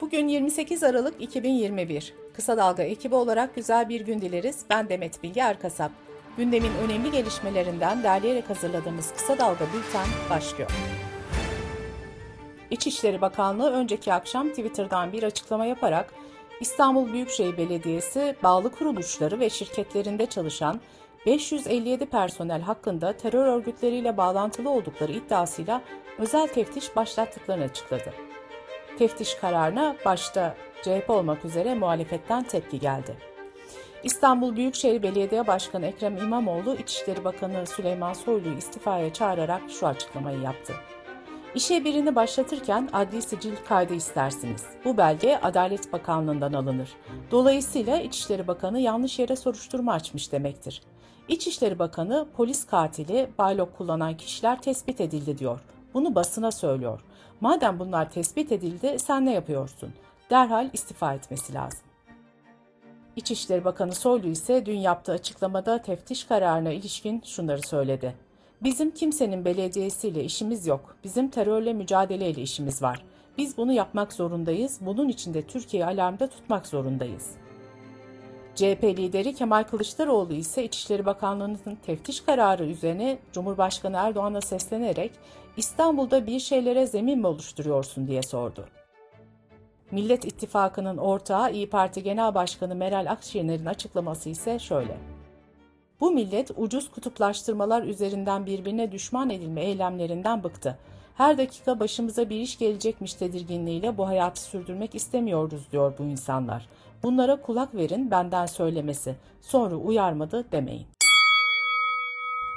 Bugün 28 Aralık 2021. Kısa Dalga ekibi olarak güzel bir gün dileriz. Ben Demet Bilge Erkasap. Gündemin önemli gelişmelerinden derleyerek hazırladığımız Kısa Dalga Bülten başlıyor. İçişleri Bakanlığı önceki akşam Twitter'dan bir açıklama yaparak İstanbul Büyükşehir Belediyesi bağlı kuruluşları ve şirketlerinde çalışan 557 personel hakkında terör örgütleriyle bağlantılı oldukları iddiasıyla özel teftiş başlattıklarını açıkladı. Teftiş kararına başta CHP olmak üzere muhalefetten tepki geldi. İstanbul Büyükşehir Belediye Başkanı Ekrem İmamoğlu, İçişleri Bakanı Süleyman Soylu'yu istifaya çağırarak şu açıklamayı yaptı. İşe birini başlatırken adli sicil kaydı istersiniz. Bu belge Adalet Bakanlığı'ndan alınır. Dolayısıyla İçişleri Bakanı yanlış yere soruşturma açmış demektir. İçişleri Bakanı polis katili baylok kullanan kişiler tespit edildi diyor. Bunu basına söylüyor. Madem bunlar tespit edildi sen ne yapıyorsun? Derhal istifa etmesi lazım. İçişleri Bakanı Soylu ise dün yaptığı açıklamada teftiş kararına ilişkin şunları söyledi. Bizim kimsenin belediyesiyle işimiz yok. Bizim terörle mücadeleyle işimiz var. Biz bunu yapmak zorundayız. Bunun için de Türkiye'yi alarmda tutmak zorundayız. CHP lideri Kemal Kılıçdaroğlu ise İçişleri Bakanlığı'nın teftiş kararı üzerine Cumhurbaşkanı Erdoğan'a seslenerek İstanbul'da bir şeylere zemin mi oluşturuyorsun diye sordu. Millet İttifakı'nın ortağı İyi Parti Genel Başkanı Meral Akşener'in açıklaması ise şöyle. Bu millet ucuz kutuplaştırmalar üzerinden birbirine düşman edilme eylemlerinden bıktı. Her dakika başımıza bir iş gelecekmiş tedirginliğiyle bu hayatı sürdürmek istemiyoruz diyor bu insanlar. Bunlara kulak verin benden söylemesi. Sonra uyarmadı demeyin.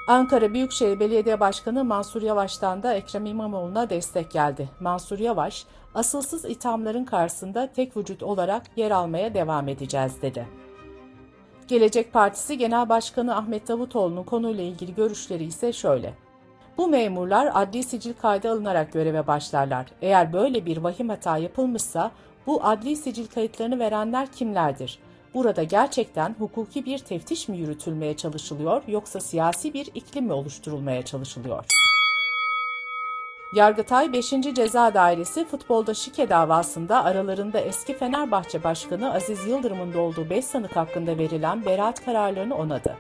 Ankara Büyükşehir Belediye Başkanı Mansur Yavaş'tan da Ekrem İmamoğlu'na destek geldi. Mansur Yavaş, asılsız ithamların karşısında tek vücut olarak yer almaya devam edeceğiz dedi. Gelecek Partisi Genel Başkanı Ahmet Davutoğlu'nun konuyla ilgili görüşleri ise şöyle. Bu memurlar adli sicil kaydı alınarak göreve başlarlar. Eğer böyle bir vahim hata yapılmışsa bu adli sicil kayıtlarını verenler kimlerdir? Burada gerçekten hukuki bir teftiş mi yürütülmeye çalışılıyor yoksa siyasi bir iklim mi oluşturulmaya çalışılıyor? Yargıtay 5. Ceza Dairesi futbolda şike davasında aralarında eski Fenerbahçe Başkanı Aziz Yıldırım'ın da olduğu 5 sanık hakkında verilen beraat kararlarını onadı.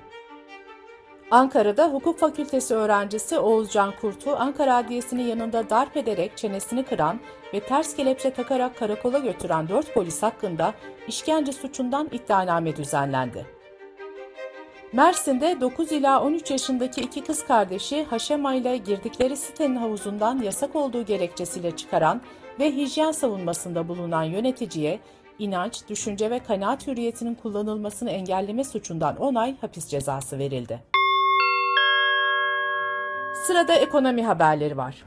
Ankara'da hukuk fakültesi öğrencisi Oğuzcan Kurt'u Ankara Adliyesi'nin yanında darp ederek çenesini kıran ve ters kelepçe takarak karakola götüren 4 polis hakkında işkence suçundan iddianame düzenlendi. Mersin'de 9 ila 13 yaşındaki iki kız kardeşi Haşema ile girdikleri sitenin havuzundan yasak olduğu gerekçesiyle çıkaran ve hijyen savunmasında bulunan yöneticiye inanç, düşünce ve kanaat hürriyetinin kullanılmasını engelleme suçundan 10 ay hapis cezası verildi. Sırada ekonomi haberleri var.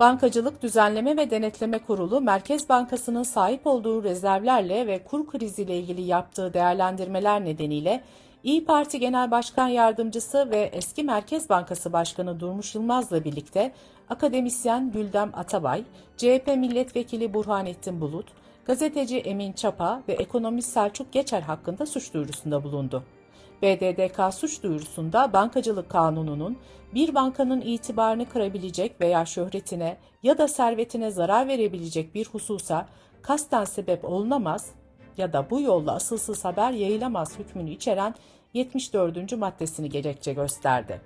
Bankacılık Düzenleme ve Denetleme Kurulu, Merkez Bankası'nın sahip olduğu rezervlerle ve kur kriziyle ilgili yaptığı değerlendirmeler nedeniyle İyi Parti Genel Başkan Yardımcısı ve eski Merkez Bankası Başkanı Durmuş Yılmaz'la birlikte akademisyen Güldem Atabay, CHP Milletvekili Burhanettin Bulut, gazeteci Emin Çapa ve ekonomist Selçuk Geçer hakkında suç duyurusunda bulundu. BDDK suç duyurusunda bankacılık kanununun bir bankanın itibarını kırabilecek veya şöhretine ya da servetine zarar verebilecek bir hususa kasten sebep olunamaz ya da bu yolla asılsız haber yayılamaz hükmünü içeren 74. maddesini gerekçe gösterdi.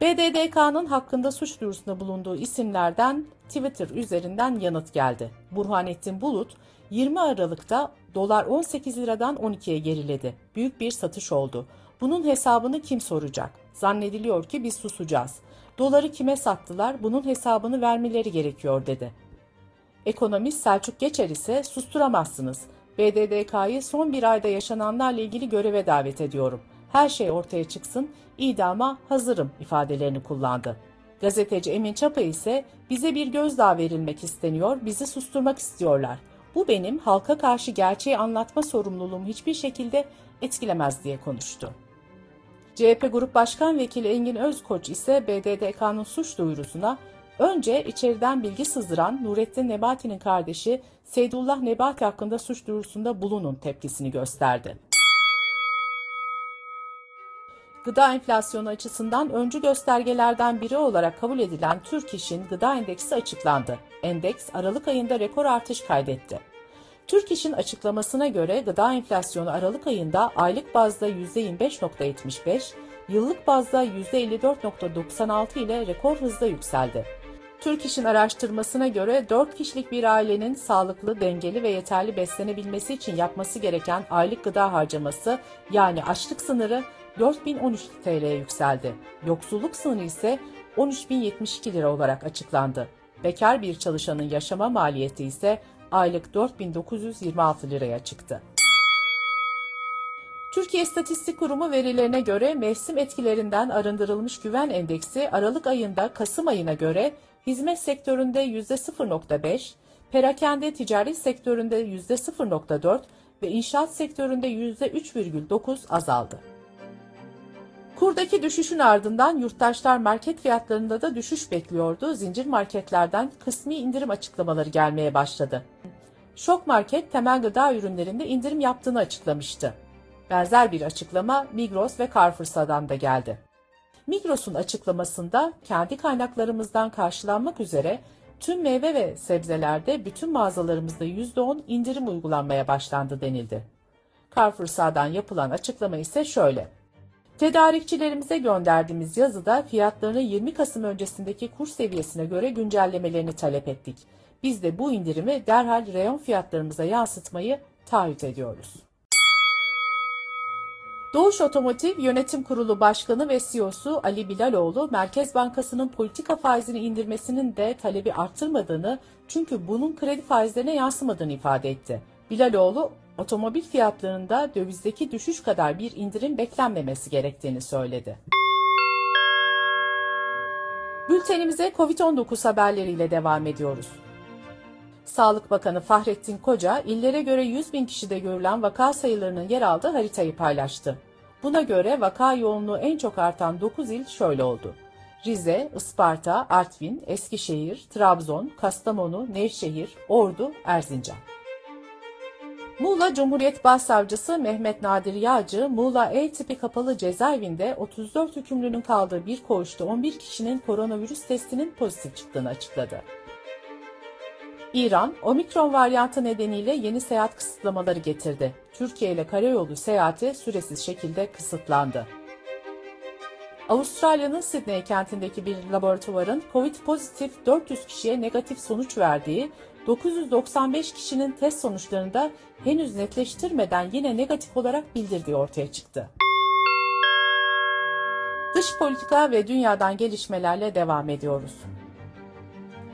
BDDK'nın hakkında suç duyurusunda bulunduğu isimlerden Twitter üzerinden yanıt geldi. Burhanettin Bulut, 20 Aralık'ta dolar 18 liradan 12'ye geriledi. Büyük bir satış oldu. Bunun hesabını kim soracak? Zannediliyor ki biz susacağız. Doları kime sattılar? Bunun hesabını vermeleri gerekiyor dedi. Ekonomist Selçuk Geçer ise susturamazsınız. BDDK'yı son bir ayda yaşananlarla ilgili göreve davet ediyorum. Her şey ortaya çıksın, idama hazırım ifadelerini kullandı. Gazeteci Emin Çapa ise bize bir gözdağı verilmek isteniyor, bizi susturmak istiyorlar. Bu benim halka karşı gerçeği anlatma sorumluluğumu hiçbir şekilde etkilemez diye konuştu. CHP Grup Başkan Vekili Engin Özkoç ise BDDK'nın suç duyurusuna önce içeriden bilgi sızdıran Nurettin Nebati'nin kardeşi Seydullah Nebati hakkında suç duyurusunda bulunun tepkisini gösterdi. Gıda enflasyonu açısından öncü göstergelerden biri olarak kabul edilen Türk İş'in gıda endeksi açıklandı. Endeks Aralık ayında rekor artış kaydetti. Türk İş'in açıklamasına göre gıda enflasyonu Aralık ayında aylık bazda %25.75, yıllık bazda %54.96 ile rekor hızla yükseldi. Türk İş'in araştırmasına göre 4 kişilik bir ailenin sağlıklı, dengeli ve yeterli beslenebilmesi için yapması gereken aylık gıda harcaması yani açlık sınırı 4013 TL'ye yükseldi. Yoksulluk sınırı ise 13.072 lira olarak açıklandı. Bekar bir çalışanın yaşama maliyeti ise aylık 4926 liraya çıktı. Türkiye İstatistik Kurumu verilerine göre mevsim etkilerinden arındırılmış güven endeksi Aralık ayında Kasım ayına göre hizmet sektöründe %0.5, perakende ticaret sektöründe %0.4 ve inşaat sektöründe %3,9 azaldı. Kurdaki düşüşün ardından yurttaşlar market fiyatlarında da düşüş bekliyordu. Zincir marketlerden kısmi indirim açıklamaları gelmeye başladı. Şok Market temel gıda ürünlerinde indirim yaptığını açıklamıştı. Benzer bir açıklama Migros ve Carrefour'dan da geldi. Migros'un açıklamasında kendi kaynaklarımızdan karşılanmak üzere tüm meyve ve sebzelerde bütün mağazalarımızda %10 indirim uygulanmaya başlandı denildi. Carrefour'dan yapılan açıklama ise şöyle. Tedarikçilerimize gönderdiğimiz yazıda fiyatlarını 20 Kasım öncesindeki kur seviyesine göre güncellemelerini talep ettik. Biz de bu indirimi derhal reyon fiyatlarımıza yansıtmayı taahhüt ediyoruz. Doğuş Otomotiv Yönetim Kurulu Başkanı ve CEO'su Ali Bilaloğlu, Merkez Bankası'nın politika faizini indirmesinin de talebi arttırmadığını çünkü bunun kredi faizlerine yansımadığını ifade etti. Bilaloğlu, otomobil fiyatlarında dövizdeki düşüş kadar bir indirim beklenmemesi gerektiğini söyledi. Bültenimize COVID-19 haberleriyle devam ediyoruz. Sağlık Bakanı Fahrettin Koca, illere göre 100 bin kişide görülen vaka sayılarının yer aldığı haritayı paylaştı. Buna göre vaka yoğunluğu en çok artan 9 il şöyle oldu. Rize, Isparta, Artvin, Eskişehir, Trabzon, Kastamonu, Nevşehir, Ordu, Erzincan. Muğla Cumhuriyet Başsavcısı Mehmet Nadir Yağcı, Muğla E tipi kapalı cezaevinde 34 hükümlünün kaldığı bir koğuşta 11 kişinin koronavirüs testinin pozitif çıktığını açıkladı. İran, omikron varyantı nedeniyle yeni seyahat kısıtlamaları getirdi. Türkiye ile karayolu seyahati süresiz şekilde kısıtlandı. Avustralya'nın Sydney kentindeki bir laboratuvarın COVID pozitif 400 kişiye negatif sonuç verdiği 995 kişinin test sonuçlarında henüz netleştirmeden yine negatif olarak bildirdiği ortaya çıktı. Dış politika ve dünyadan gelişmelerle devam ediyoruz.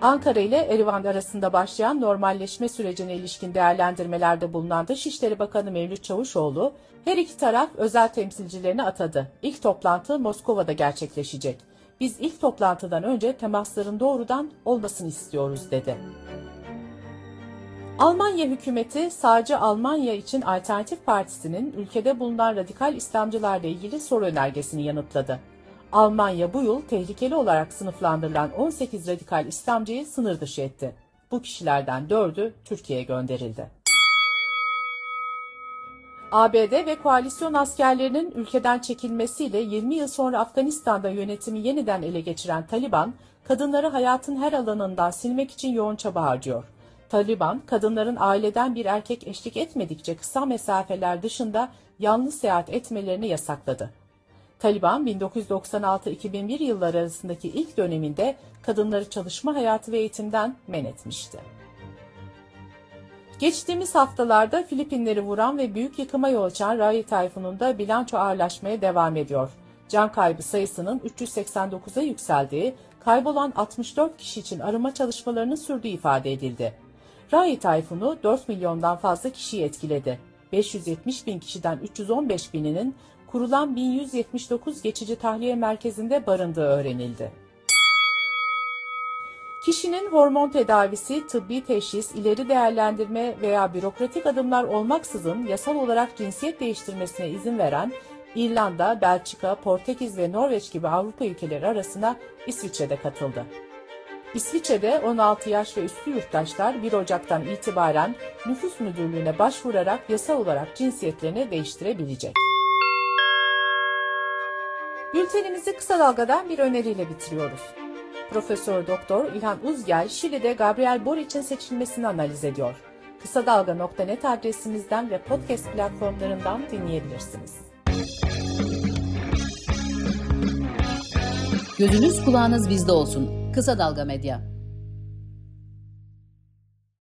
Ankara ile Erivan arasında başlayan normalleşme sürecine ilişkin değerlendirmelerde bulunan Dışişleri Bakanı Mevlüt Çavuşoğlu, her iki taraf özel temsilcilerini atadı. İlk toplantı Moskova'da gerçekleşecek. Biz ilk toplantıdan önce temasların doğrudan olmasını istiyoruz dedi. Almanya hükümeti sağcı Almanya için Alternatif Partisi'nin ülkede bulunan radikal İslamcılarla ilgili soru önergesini yanıtladı. Almanya bu yıl tehlikeli olarak sınıflandırılan 18 radikal İslamcıyı sınır dışı etti. Bu kişilerden 4'ü Türkiye'ye gönderildi. ABD ve koalisyon askerlerinin ülkeden çekilmesiyle 20 yıl sonra Afganistan'da yönetimi yeniden ele geçiren Taliban, kadınları hayatın her alanından silmek için yoğun çaba harcıyor. Taliban, kadınların aileden bir erkek eşlik etmedikçe kısa mesafeler dışında yalnız seyahat etmelerini yasakladı. Taliban 1996-2001 yılları arasındaki ilk döneminde kadınları çalışma hayatı ve eğitimden men etmişti. Geçtiğimiz haftalarda Filipinleri vuran ve büyük yıkıma yol açan Rai tayfununda bilanço ağırlaşmaya devam ediyor. Can kaybı sayısının 389'a yükseldiği, kaybolan 64 kişi için arama çalışmalarının sürdüğü ifade edildi. Rai tayfunu 4 milyondan fazla kişiyi etkiledi. 570 bin kişiden 315 bininin kurulan 1179 geçici tahliye merkezinde barındığı öğrenildi. Kişinin hormon tedavisi, tıbbi teşhis, ileri değerlendirme veya bürokratik adımlar olmaksızın yasal olarak cinsiyet değiştirmesine izin veren İrlanda, Belçika, Portekiz ve Norveç gibi Avrupa ülkeleri arasına İsviçre'de katıldı. İsviçre'de 16 yaş ve üstü yurttaşlar 1 Ocak'tan itibaren nüfus müdürlüğüne başvurarak yasal olarak cinsiyetlerini değiştirebilecek. Bültenimizi kısa dalgadan bir öneriyle bitiriyoruz. Profesör Doktor İlhan Uzgel, Şili'de Gabriel Boric'in seçilmesini analiz ediyor. Kısa Dalga.net adresimizden ve podcast platformlarından dinleyebilirsiniz. Gözünüz kulağınız bizde olsun. Kısa Dalga Medya.